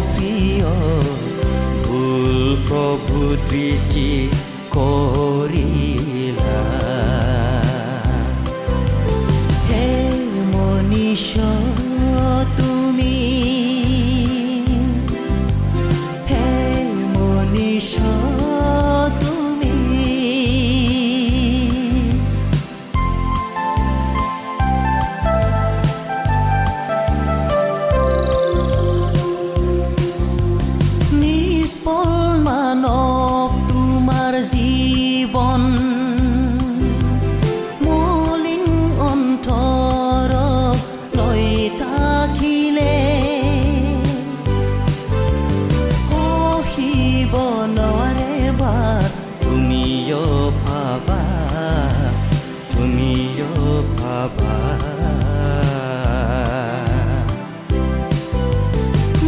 কিয় অপ্ৰিয় ভুল প্ৰভু দৃষ্টি কৰিলা ভাবা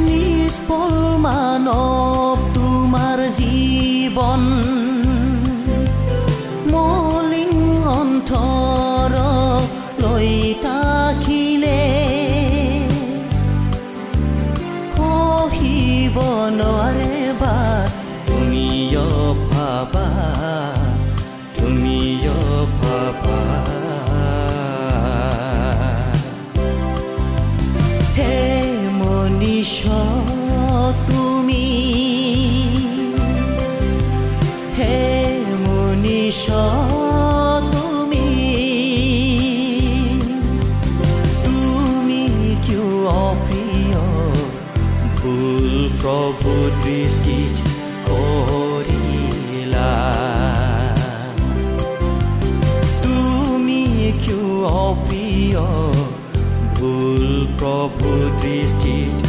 নিষ্পল মানৱ তোমাৰ জীৱন। প্ৰভু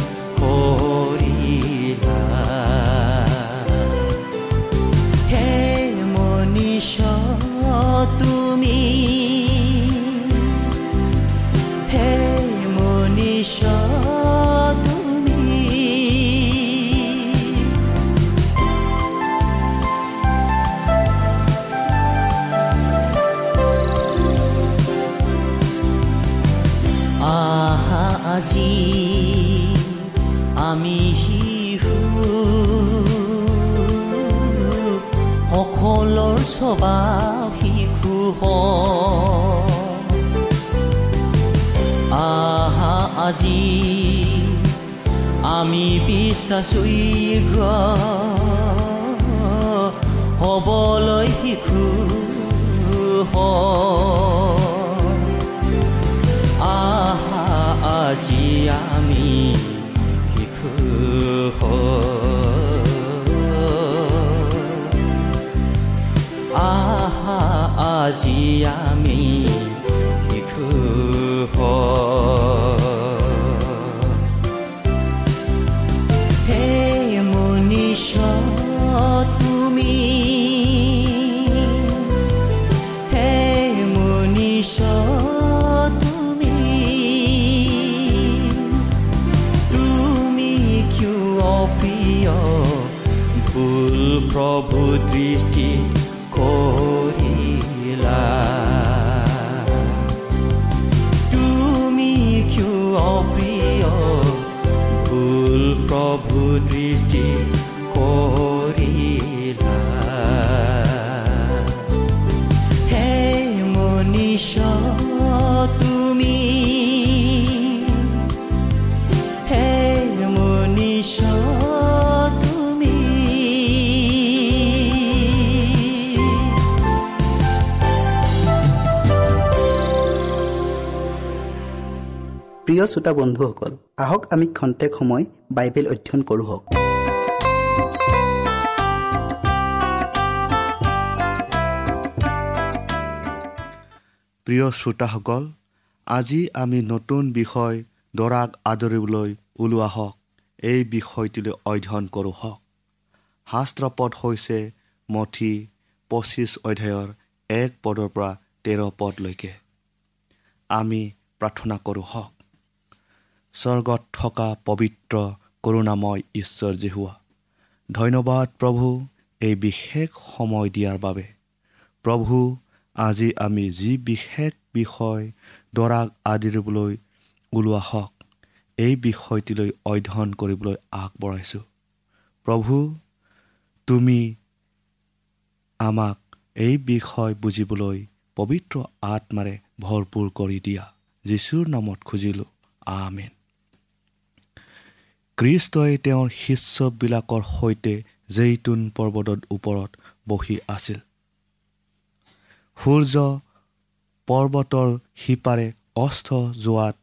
আমি বিশ্বাসযোগ্য হ'বলৈ শিশু হয়। আহা আজি আমি শিশু আহা আজি আমি শিশু দৃষ্টি কৰিলা তুমি কিয় অপ্ৰিয় ভুল প্ৰভু দৃষ্টি প্ৰিয় শ্ৰোতা বন্ধুসকল আহক আমি খন্তেক সময় বাইবেল অধ্যয়ন কৰোঁ হওক। প্ৰিয় শ্ৰোতাসকল আজি আমি নতুন বিষয় দৰাক আদৰিবলৈ ওলোৱা হওক এই বিষয়টোলৈ অধ্যয়ন কৰোঁ হওক। শাস্ত্ৰপদ হৈছে মঠি পঁচিছ অধ্যায়ৰ এক পদৰ পৰা তেৰ পদলৈকে। আমি প্ৰাৰ্থনা কৰোঁ হওক। স্বৰ্গত থকা পবিত্ৰ কৰোণাময় ঈশ্বৰ জেহুৱা। ধন্যবাদ প্ৰভু এই বিশেষ সময় দিয়াৰ বাবে। প্ৰভু আজি আমি যি বিশেষ বিষয় দৰাক আদিৰিবলৈ ওলোৱা হওক এই বিষয়টিলৈ অধ্যয়ন কৰিবলৈ আগবঢ়াইছোঁ। প্ৰভু তুমি আমাক এই বিষয় বুজিবলৈ পবিত্ৰ আত্মাৰে ভৰপূৰ কৰি দিয়া। যীশুৰ নামত খুজিলোঁ। আমেন। খ্ৰীষ্টই তেওঁৰ শিষ্যবিলাকৰ সৈতে জেইতুন পৰ্বতৰ ওপৰত বহি আছিল। সূৰ্য পৰ্বতৰ সিপাৰে অস্ত যোৱাত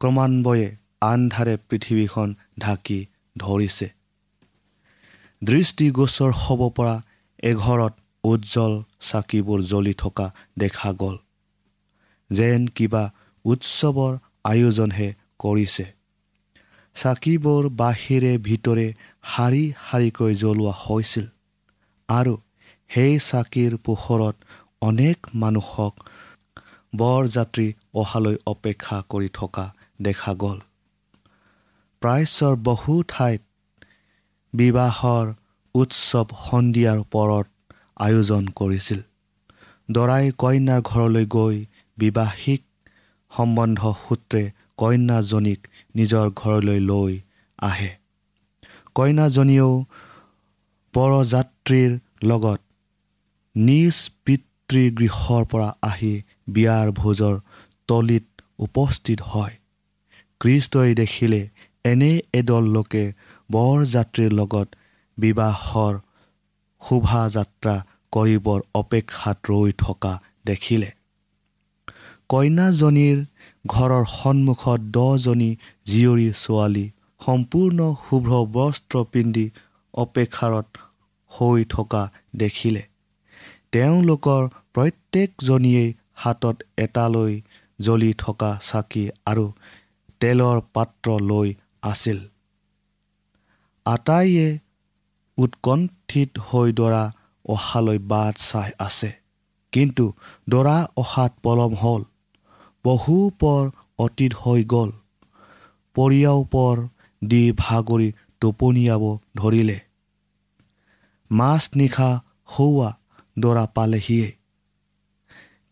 ক্ৰমান্বয়ে আন্ধাৰে পৃথিৱীখন ঢাকি ধৰিছে। দৃষ্টিগোচৰ হ'ব পৰা এঘৰত উজ্জ্বল চাকিবোৰ জ্বলি থকা দেখা গ'ল যেন কিবা উৎসৱৰ আয়োজনহে কৰিছে। চাকিবোৰ বাহিৰে ভিতৰে শাৰী শাৰীকৈ জ্বলোৱা হৈছিল। আৰু সেই চাকিৰ পোহৰত অনেক মানুহক বৰযাত্ৰী অহালৈ অপেক্ষা কৰি থকা দেখা গ'ল। প্ৰাচ্যৰ বহু ঠাইত বিবাহৰ উৎসৱ সন্ধিয়াৰ পৰত আয়োজন কৰিছিল। দৰাই কইনাৰ ঘৰলৈ গৈ বিবাহিক সম্বন্ধ সূত্ৰে কন্যাজনীক নিজৰ ঘৰলৈ লৈ আহে। কইনাজনীয়েও পৰযাত্ৰীৰ লগত নিজ পিতৃগৃহৰ পৰা আহি বিয়াৰ ভোজৰ তলিত উপস্থিত হয়। কৃষ্টই দেখিলে এনে এদল লোকে বৰযাত্ৰীৰ লগত বিবাহৰ শোভাযাত্ৰা কৰিবৰ অপেক্ষাত ৰৈ থকা দেখিলে। কইনাজনীৰ ঘৰৰ সন্মুখত দহজনী জীয়ৰী ছোৱালী সম্পূৰ্ণ শুভ্ৰ বস্ত্ৰ পিন্ধি অপেক্ষাৰত হৈ থকা দেখিলে। তেওঁলোকৰ প্ৰত্যেকজনীয়েই হাতত এটালৈ জ্বলি থকা চাকি আৰু তেলৰ পাত্ৰ লৈ আছিল। আটাইয়ে উৎকণ্ঠিত হৈ দৰা অহালৈ বাট চাই আছে। কিন্তু দৰা অহাত পলম হ'ল। বহু পৰ অতীত হৈ গ'ল। পৰিয়াও পৰ দি ভাগৰি টোপনিয়াব ধৰিলে। মাছ নিশা সৌৱা দৰা পালেহিয়ে।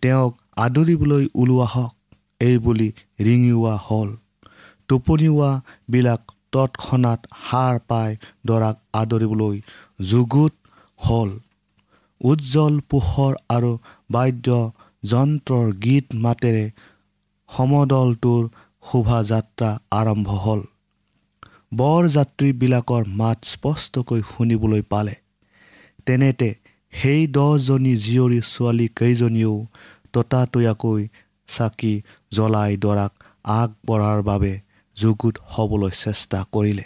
তেওঁক আদৰিবলৈ ওলোৱা হওক এইবুলি ৰিঙিওৱা হ'ল। টোপনিওৱাবিলাক তৎক্ষণাত সাৰ পাই দৰাক আদৰিবলৈ যুগুত হ'ল। উজ্জ্বল পোহৰ আৰু বাদ্য যন্ত্ৰৰ গীত মাতেৰে সমদলটোৰ শোভাযাত্ৰা আৰম্ভ হ'ল। বৰযাত্ৰীবিলাকৰ মাত স্পষ্টকৈ শুনিবলৈ পালে। তেনেতে সেই দহজনী জীয়ৰী ছোৱালী কেইজনীয়েও ততাতৈয়াকৈ চাকি জ্বলাই দৰাক আগবঢ়াৰ বাবে যুগুত হ'বলৈ চেষ্টা কৰিলে।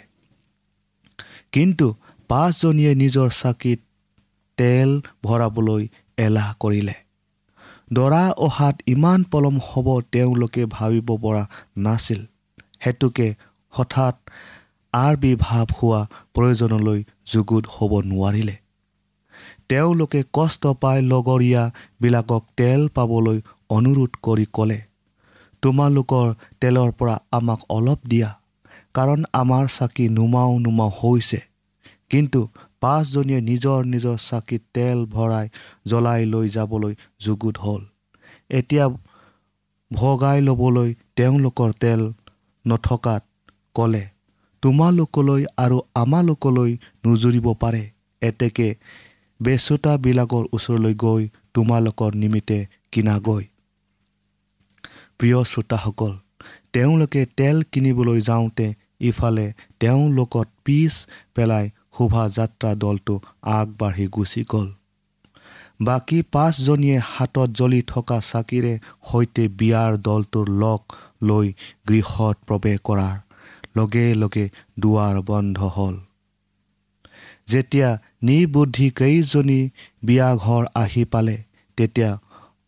কিন্তু পাঁচজনীয়ে নিজৰ চাকিত তেল ভৰাবলৈ এলাহ কৰিলে। দৰা অহাত ইমান পলম হ'ব তেওঁলোকে ভাবিব পৰা নাছিল। হেতুকে হঠাৎ আৰ্বিৰ্ভাৱ হোৱা প্ৰয়োজনলৈ যুগুত হ'ব নোৱাৰিলে। তেওঁলোকে কষ্ট পাই লগৰীয়াবিলাকক তেল পাবলৈ অনুৰোধ কৰি ক'লে তোমালোকৰ তেলৰ পৰা আমাক অলপ দিয়া কাৰণ আমাৰ চাকি নুমাও নুমাও হৈছে। কিন্তু পাঁচজনীয়ে নিজৰ নিজৰ চাকিত তেল ভৰাই জ্বলাই লৈ যাবলৈ যুগুত হ'ল। এতিয়া ভগাই ল'বলৈ তেওঁলোকৰ তেল নথকাত ক'লে তোমালোকলৈ আৰু আমালোকলৈ নুজুৰিব পাৰে। এতেকে বেচোতাবিলাকৰ ওচৰলৈ গৈ তোমালোকৰ নিমিত্তে কিনাগৈ প্ৰিয় শ্ৰোতাসকল তেওঁলোকে তেল কিনিবলৈ যাওঁতে ইফালে তেওঁলোকত পিছ পেলাই শোভাযাত্ৰা দলটো আগবাঢ়ি গুচি গ'ল। বাকী পাঁচজনীয়ে হাতত জ্বলি থকা চাকিৰে সৈতে বিয়াৰ দলটোৰ লগ লৈ গৃহত প্ৰৱেশ কৰাৰ লগে লগে দুৱাৰ বন্ধ হ'ল। যেতিয়া নিবুদ্ধি কেইজনী বিয়াঘৰ আহি পালে তেতিয়া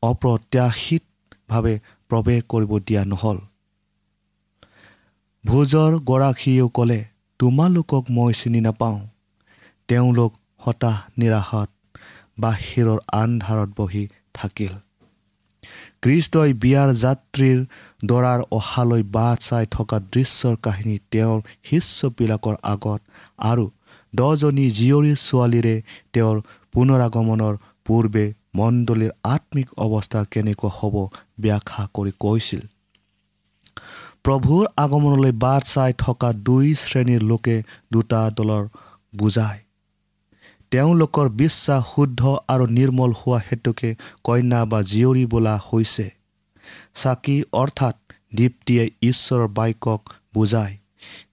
অপ্ৰত্যাশিতভাৱে প্ৰৱেশ কৰিব দিয়া নহ'ল। ভোজৰ গৰাকীয়েও ক'লে তোমালোকক মই চিনি নাপাওঁ। তেওঁলোক হতাশ নিৰাশত বাহিৰৰ আন্ধাৰত বহি থাকিল। কৃষ্টই বিয়াৰ যাত্ৰীৰ দৰাৰ অহালৈ বাট চাই থকা দৃশ্যৰ কাহিনী তেওঁৰ শিষ্যবিলাকৰ আগত আৰু দহজনী জীয়ৰী ছোৱালীৰে তেওঁৰ পুনৰাগমনৰ পূৰ্বে মণ্ডলীৰ আত্মিক অৱস্থা কেনেকুৱা হ'ব ব্যাখ্যা কৰি কৈছিল। প্ৰভুৰ আগমনলৈ বাট চাই থকা দুই শ্ৰেণীৰ লোকে দুটা দলৰ বুজায়। তেওঁলোকৰ বিশ্বাস শুদ্ধ আৰু নিৰ্মল হোৱা হেতুকে কন্যা বা জীয়ৰী বোলা হৈছে। চাকি অৰ্থাৎ দীপ্তিয়ে ঈশ্বৰৰ বাক্যক বুজায়।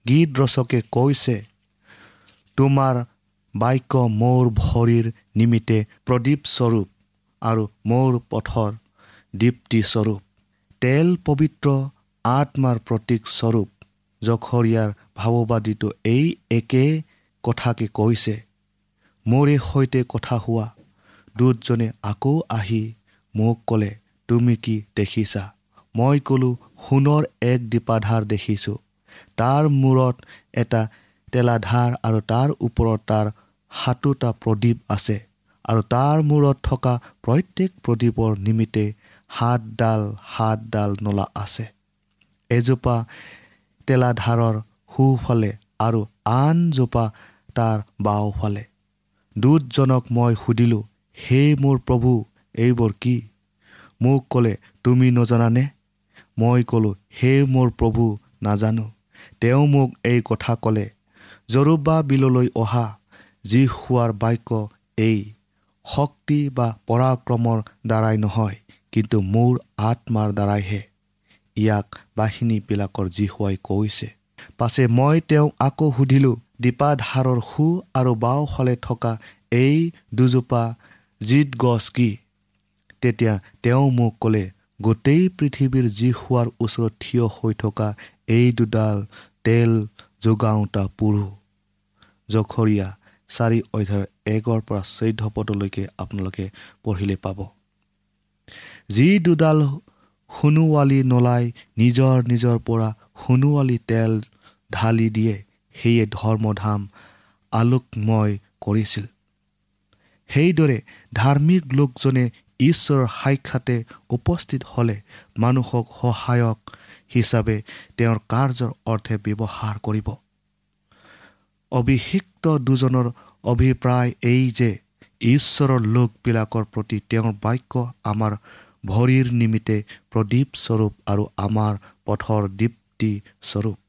গীত ৰচকে কৈছে তোমাৰ বাক্য মোৰ ভৰিৰ নিমিত্তে প্ৰদীপস্বৰূপ আৰু মোৰ পথৰ দীপ্তিস্বৰূপ তেল পবিত্ৰ আত্মাৰ প্ৰতীকস্বৰূপ জখৰীয়াৰ ভাৱবাদীটো এই একে কথাকে কৈছে। মোৰে সৈতে কথা হোৱা। দূতজনে আকৌ আহি মোক ক'লে তুমি কি দেখিছা? মই ক'লোঁ সোণৰ এক দীপাধাৰ দেখিছোঁ। তাৰ মূৰত এটা তেলাধাৰ আৰু তাৰ ওপৰত তাৰ সাতোটা প্ৰদীপ আছে আৰু তাৰ মূৰত থকা প্ৰত্যেক প্ৰদীপৰ নিমিত্তে সাতডাল সাতডাল নলা আছে। এজোপা তেলাধাৰৰ সোঁফালে আৰু আনজোপা তাৰ বাওঁফালে। দূতজনক মই সুধিলোঁ হে মোৰ প্ৰভু এইবোৰ কি? মোক ক'লে তুমি নজনানে? মই ক'লোঁ হে মোৰ প্ৰভু নাজানো। তেওঁ মোক এই কথা ক'লে জৰুবা বিললৈ অহা যি শোৱাৰ বাক্য এই শক্তি বা পৰাক্ৰমৰ দ্বাৰাই নহয় কিন্তু মোৰ আত্মাৰ দ্বাৰাইহে। ইয়াক বাহিনীবিলাকৰ জীহুৱাই কৈছে। পাছে মই তেওঁক আকৌ সুধিলোঁ দীপাধাৰৰ সু আৰু বাওঁফালে থকা এই দুজোপা জিত গছ কি? তেতিয়া তেওঁ মোক ক'লে গোটেই পৃথিৱীৰ যি শোৱাৰ ওচৰত থিয় হৈ থকা এই দুডাল তেল যোগাওঁতা পুৰুষ জখৰীয়া চাৰি অধ্যায়ৰ একৰ পৰা চৈধ্য পদলৈকে আপোনালোকে পঢ়িলে পাব। যি দুডাল সোণোৱালী নলাই নিজৰ নিজৰ পৰা সোণোৱালী তেল ঢালি দিয়ে সেয়ে ধৰ্মধাম আলোকময় কৰিছিল। সেইদৰে ধাৰ্মিক লোকজনে ঈশ্বৰৰ সাক্ষাতে উপস্থিত হ'লে মানুহক সহায়ক হিচাপে তেওঁৰ কাৰ্যৰ অৰ্থে ব্যৱহাৰ কৰিব। অভিষিক্ত দুজনৰ অভিপ্ৰায় এই যে ঈশ্বৰৰ লোকবিলাকৰ প্ৰতি তেওঁৰ বাক্য আমাৰ ভৰিৰ নিমিত্তে প্ৰদীপ স্বৰূপ আৰু আমাৰ পথৰ দীপ্তি স্বৰূপ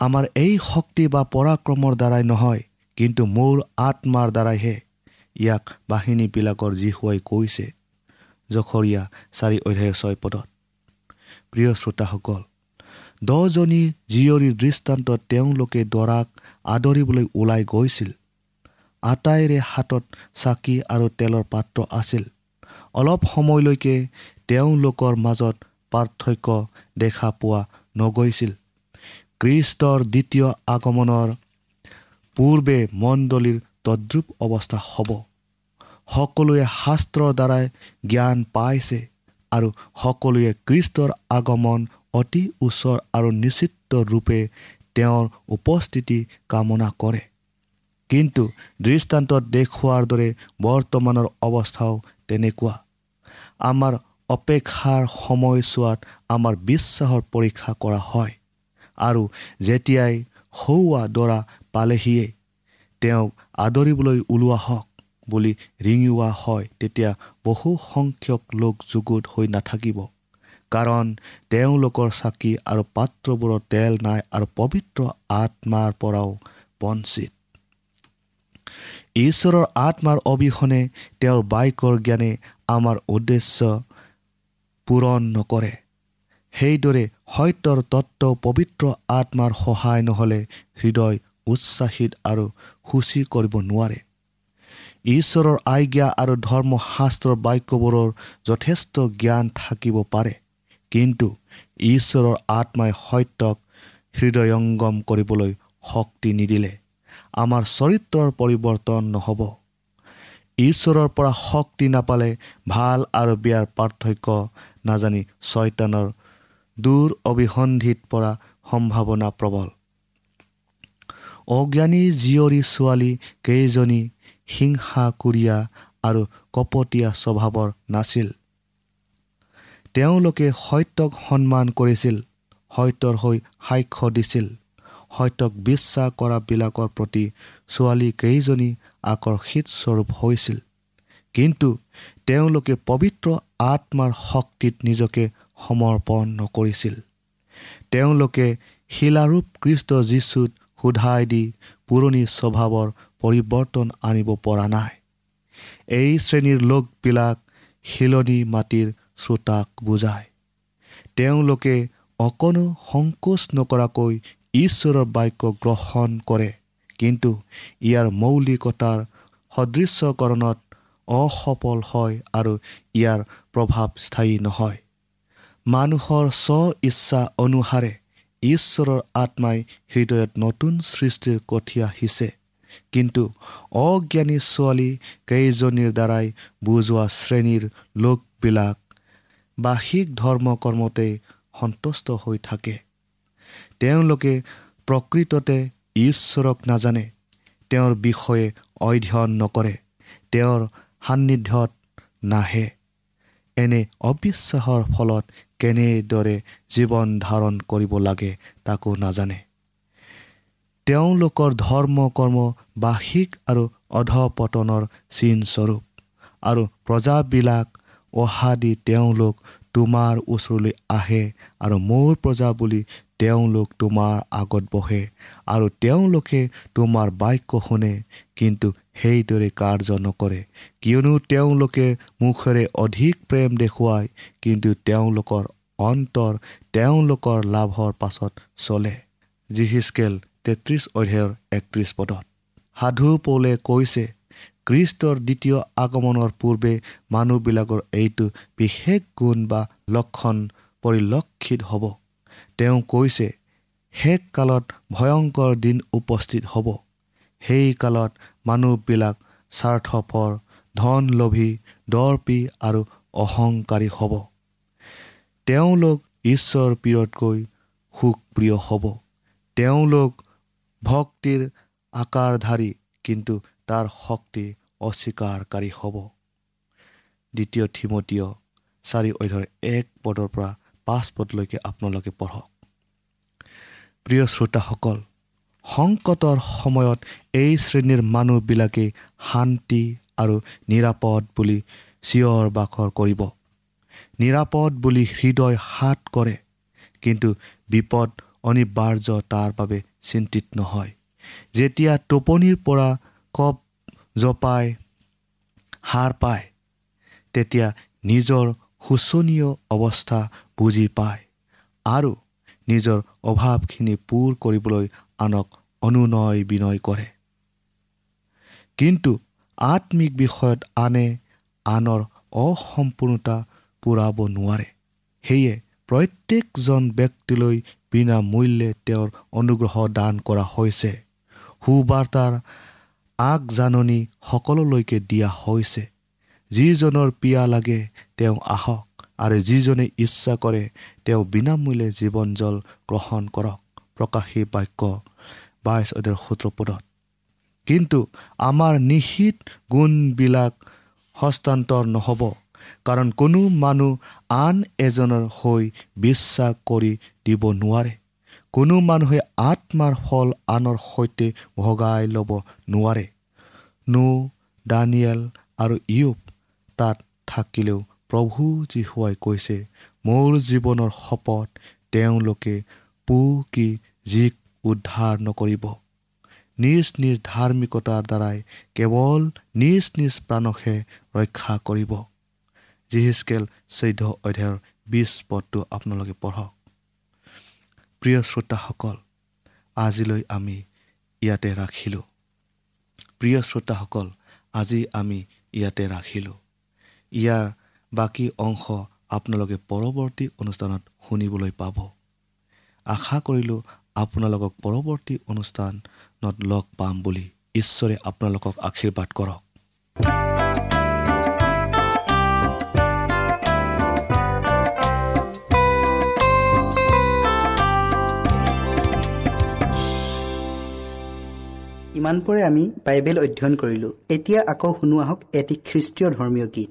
আমাৰ এই শক্তি বা পৰাক্ৰমৰ দ্বাৰাই নহয় কিন্তু মোৰ আত্মাৰ দ্বাৰাইহে ইয়াক বাহিনীবিলাকৰ জীহুৱাই কৈছে জখৰীয়া চাৰি অধ্যায়ৰ ছয় পদত। প্ৰিয় শ্ৰোতাসকল দহজনী জীয়ৰীৰ দৃষ্টান্তত তেওঁলোকে দৰাক আদৰিবলৈ ওলাই গৈছিল। আটাইৰে হাতত চাকি আৰু তেলৰ পাত্ৰ আছিল। অলপ সময়লৈকে তেওঁলোকৰ মাজত পাৰ্থক্য দেখা পোৱা নগৈছিল। কৃষ্টৰ দ্বিতীয় আগমনৰ পূৰ্বে মণ্ডলীৰ তদ্ৰুপ অৱস্থা হ'ব। সকলোৱে শাস্ত্ৰৰ দ্বাৰাই জ্ঞান পাইছে আৰু সকলোৱে কৃষ্টৰ আগমন অতি ওচৰ আৰু নিশ্চিত ৰূপে তেওঁৰ উপস্থিতি কামনা কৰে। কিন্তু দৃষ্টান্তত দেখুওৱাৰ দৰে বৰ্তমানৰ অৱস্থাও তেনেকুৱা। আমাৰ অপেক্ষাৰ সময়ছোৱাত আমাৰ বিশ্বাসৰ পৰীক্ষা কৰা হয়। আৰু যেতিয়াই সৌৱা দৰা পালেহিয়ে তেওঁক আদৰিবলৈ ওলোৱা হওক বুলি ৰিঙিওৱা হয় তেতিয়া বহু সংখ্যক লোক যুগুত হৈ নাথাকিব। কাৰণ তেওঁলোকৰ চাকি আৰু পাত্ৰবোৰৰ তেল নাই আৰু পবিত্ৰ আত্মাৰ পৰাও বঞ্চিত। ঈশ্বৰৰ আত্মাৰ অবিহনে তেওঁৰ বাইকৰ জ্ঞানে আমাৰ উদ্দেশ্য পূৰণ নকৰে। সেইদৰে সত্যৰ তত্ত্ব পবিত্ৰ আত্মাৰ সহায় নহ'লে হৃদয় উৎসাহিত আৰু সূচী কৰিব নোৱাৰে। ঈশ্বৰৰ আজ্ঞা আৰু ধৰ্মশাস্ত্ৰৰ বাক্যবোৰৰ যথেষ্ট জ্ঞান থাকিব পাৰে কিন্তু ঈশ্বৰৰ আত্মাই সত্যক হৃদয়ংগম কৰিবলৈ শক্তি নিদিলে আমাৰ চৰিত্ৰৰ পৰিৱৰ্তন নহ'ব। ঈশ্বৰৰ পৰা শক্তি নাপালে ভাল আৰু বেয়াৰ পাৰ্থক্য নাজানি ছয়তানৰ দূৰ অভিসন্ধিত পৰা সম্ভাৱনা প্ৰবল। অজ্ঞানী জীয়ৰী ছোৱালী কেইজনী হিংসাকুৰীয়া আৰু কপটীয়া স্বভাৱৰ নাছিল। তেওঁলোকে সত্যক সন্মান কৰিছিল সত্যৰ হৈ সাক্ষ্য দিছিল। সত্যক বিশ্বাস কৰাবিলাকৰ প্ৰতি ছোৱালী কেইজনী আকৰ্ষিত স্বৰূপ হৈছিল। কিন্তু তেওঁলোকে পবিত্ৰ আত্মাৰ শক্তিত নিজকে সমৰ্পণ নকৰিছিল। তেওঁলোকে শিলাৰূপ কৃষ্ট যীশুত সোধাই দি পুৰণি স্বভাৱৰ পৰিৱৰ্তন আনিব পৰা নাই। এই শ্ৰেণীৰ লোকবিলাক শিলনি মাটিৰ শ্ৰোতাক বুজায়। তেওঁলোকে অকণো সংকোচ নকৰাকৈ ঈশ্বৰৰ বাক্য গ্ৰহণ কৰে কিন্তু ইয়াৰ মৌলিকতাৰ সদৃশ্যকৰণত অসফল হয় আৰু ইয়াৰ প্ৰভাৱ স্থায়ী নহয়। মানুহৰ স্ব ইচ্ছা অনুসাৰে ঈশ্বৰৰ আত্মাই হৃদয়ত নতুন সৃষ্টিৰ কঠীয়া সিঁচে কিন্তু অজ্ঞানী ছোৱালী কেইজনীৰ দ্বাৰাই বুজোৱা শ্ৰেণীৰ লোকবিলাক বাহিক ধৰ্ম কৰ্মতে সন্তুষ্ট হৈ থাকে। তেওঁলোকে প্ৰকৃততে ঈশ্বৰক নাজানে তেওঁৰ বিষয়ে অধ্যয়ন নকৰে তেওঁৰ সান্নিধ্যত নাহে। এনে অবিশ্বাসৰ ফলত কেনেদৰে জীৱন ধাৰণ কৰিব লাগে তাকো নাজানে। তেওঁলোকৰ ধৰ্ম কৰ্ম বাহিক আৰু অধপতনৰ চিনস্বৰূপ আৰু প্ৰজাবিলাক অহা দি তেওঁলোক তোমাৰ ওচৰলৈ আহে আৰু মোৰ প্ৰজা বুলি তেওঁলোক তোমাৰ আগত বহে আৰু তেওঁলোকে তোমাৰ বাক্য শুনে। কিন্তু সেইদৰে কাৰ্য নকৰে। কিয়নো তেওঁলোকে মুখেৰে অধিক প্ৰেম দেখুৱায় কিন্তু তেওঁলোকৰ অন্তৰ তেওঁলোকৰ লাভৰ পাছত চলে। জিহিচকেল তেত্ৰিছ অধ্যায়ৰ একত্ৰিছ পদত। সাধু পৌলে কৈছে খ্ৰীষ্টৰ দ্বিতীয় আগমনৰ পূৰ্বে মানুহবিলাকৰ এইটো বিশেষ গুণ বা লক্ষণ পৰিলক্ষিত হ'ব। তেওঁ কৈছে শেষ কালত ভয়ংকৰ দিন উপস্থিত হ'ব। সেই কালত মানুহবিলাক স্বাৰ্থপৰ ধন লোভী দৰ্পী আৰু অহংকাৰী হ'ব। তেওঁলোক ঈশ্বৰ প্ৰিয়তকৈ সুখপ্ৰিয় হ'ব। তেওঁলোক ভক্তিৰ আকাৰধাৰী কিন্তু তাৰ শক্তি অস্বীকাৰকাৰী হ'ব। দ্বিতীয় থিমতীয় চাৰি অধ্যয়ৰ এক পদৰ পৰা পাঁচ পদলৈকে আপোনালোকে পঢ়ক। প্ৰিয় শ্ৰোতাসকল সংকটৰ সময়ত এই শ্ৰেণীৰ মানুহবিলাকে শান্তি আৰু নিৰাপদ বুলি চিঞৰ বাখৰ কৰিব। নিৰাপদ বুলি হৃদয় হাত কৰে কিন্তু বিপদ অনিবাৰ্য তাৰ বাবে চিন্তিত নহয়। যেতিয়া টোপনিৰ পৰা কপ জপাই সাৰ পায় তেতিয়া নিজৰ শোচনীয় অৱস্থা বুজি পায় আৰু নিজৰ অভাৱখিনি পূৰ কৰিবলৈ আনক অনুনয় বিনয় কৰে। কিন্তু আত্মিক বিষয়ত আনে আনৰ অসম্পূৰ্ণতা পূৰাব নোৱাৰে। সেয়ে প্ৰত্যেকজন ব্যক্তিলৈ বিনামূল্যে তেওঁৰ অনুগ্ৰহ দান কৰা হৈছে। সুবাৰ্তাৰ আগজাননী সকলোলৈকে দিয়া হৈছে। যিজনৰ পিয়া লাগে তেওঁ আহক আৰু যিজনে ইচ্ছা কৰে তেওঁ বিনামূল্যে জীৱন জল গ্ৰহণ কৰক। প্ৰকাশী বাক্য বাইছ অধ্যায়ৰ সোতৰ পদত কিন্তু আমাৰ নিশিত গুণবিলাক হস্তান্তৰ নহ'ব কাৰণ কোনো মানুহ আন এজনৰ হৈ বিশ্বাস কৰি দিব নোৱাৰে। কোনো মানুহে আত্মাৰ ফল আনৰ সৈতে ভগাই ল'ব নোৱাৰে। নো দানিয়েল আৰু ইউপ তাত থাকিলেও প্ৰভু যীশুৱাই কৈছে মোৰ জীৱনৰ শপত তেওঁলোকে পু কি যিক উদ্ধাৰ নকৰিব। নিজ নিজ ধাৰ্মিকতাৰ দ্বাৰাই কেৱল নিজ নিজ প্ৰাণকহে ৰক্ষা কৰিব। জিহিচকেল চৈধ্য অধ্যায়ৰ বিছ পদটো আপোনালোকে পঢ়ক। প্ৰিয় শ্ৰোতাসকল আজিলৈ আমি ইয়াতে ৰাখিলোঁ। প্ৰিয় শ্ৰোতাসকল আজি আমি ইয়াতে ৰাখিলোঁ। ইয়াৰ বাকী অংশ আপোনালোকে পৰৱৰ্তী অনুষ্ঠানত শুনিবলৈ পাব। আশা কৰিলোঁ আপোনালোকক পৰৱৰ্তী অনুষ্ঠানত লগ পাম বুলি ঈশ্বৰে আপোনালোকক আশীৰ্বাদ কৰক। ইমানপৰে আমি বাইবেল অধ্যয়ন কৰিলোঁ। এতিয়া আকৌ শুনো আহক এটি খ্ৰীষ্টীয় ধৰ্মীয় গীত।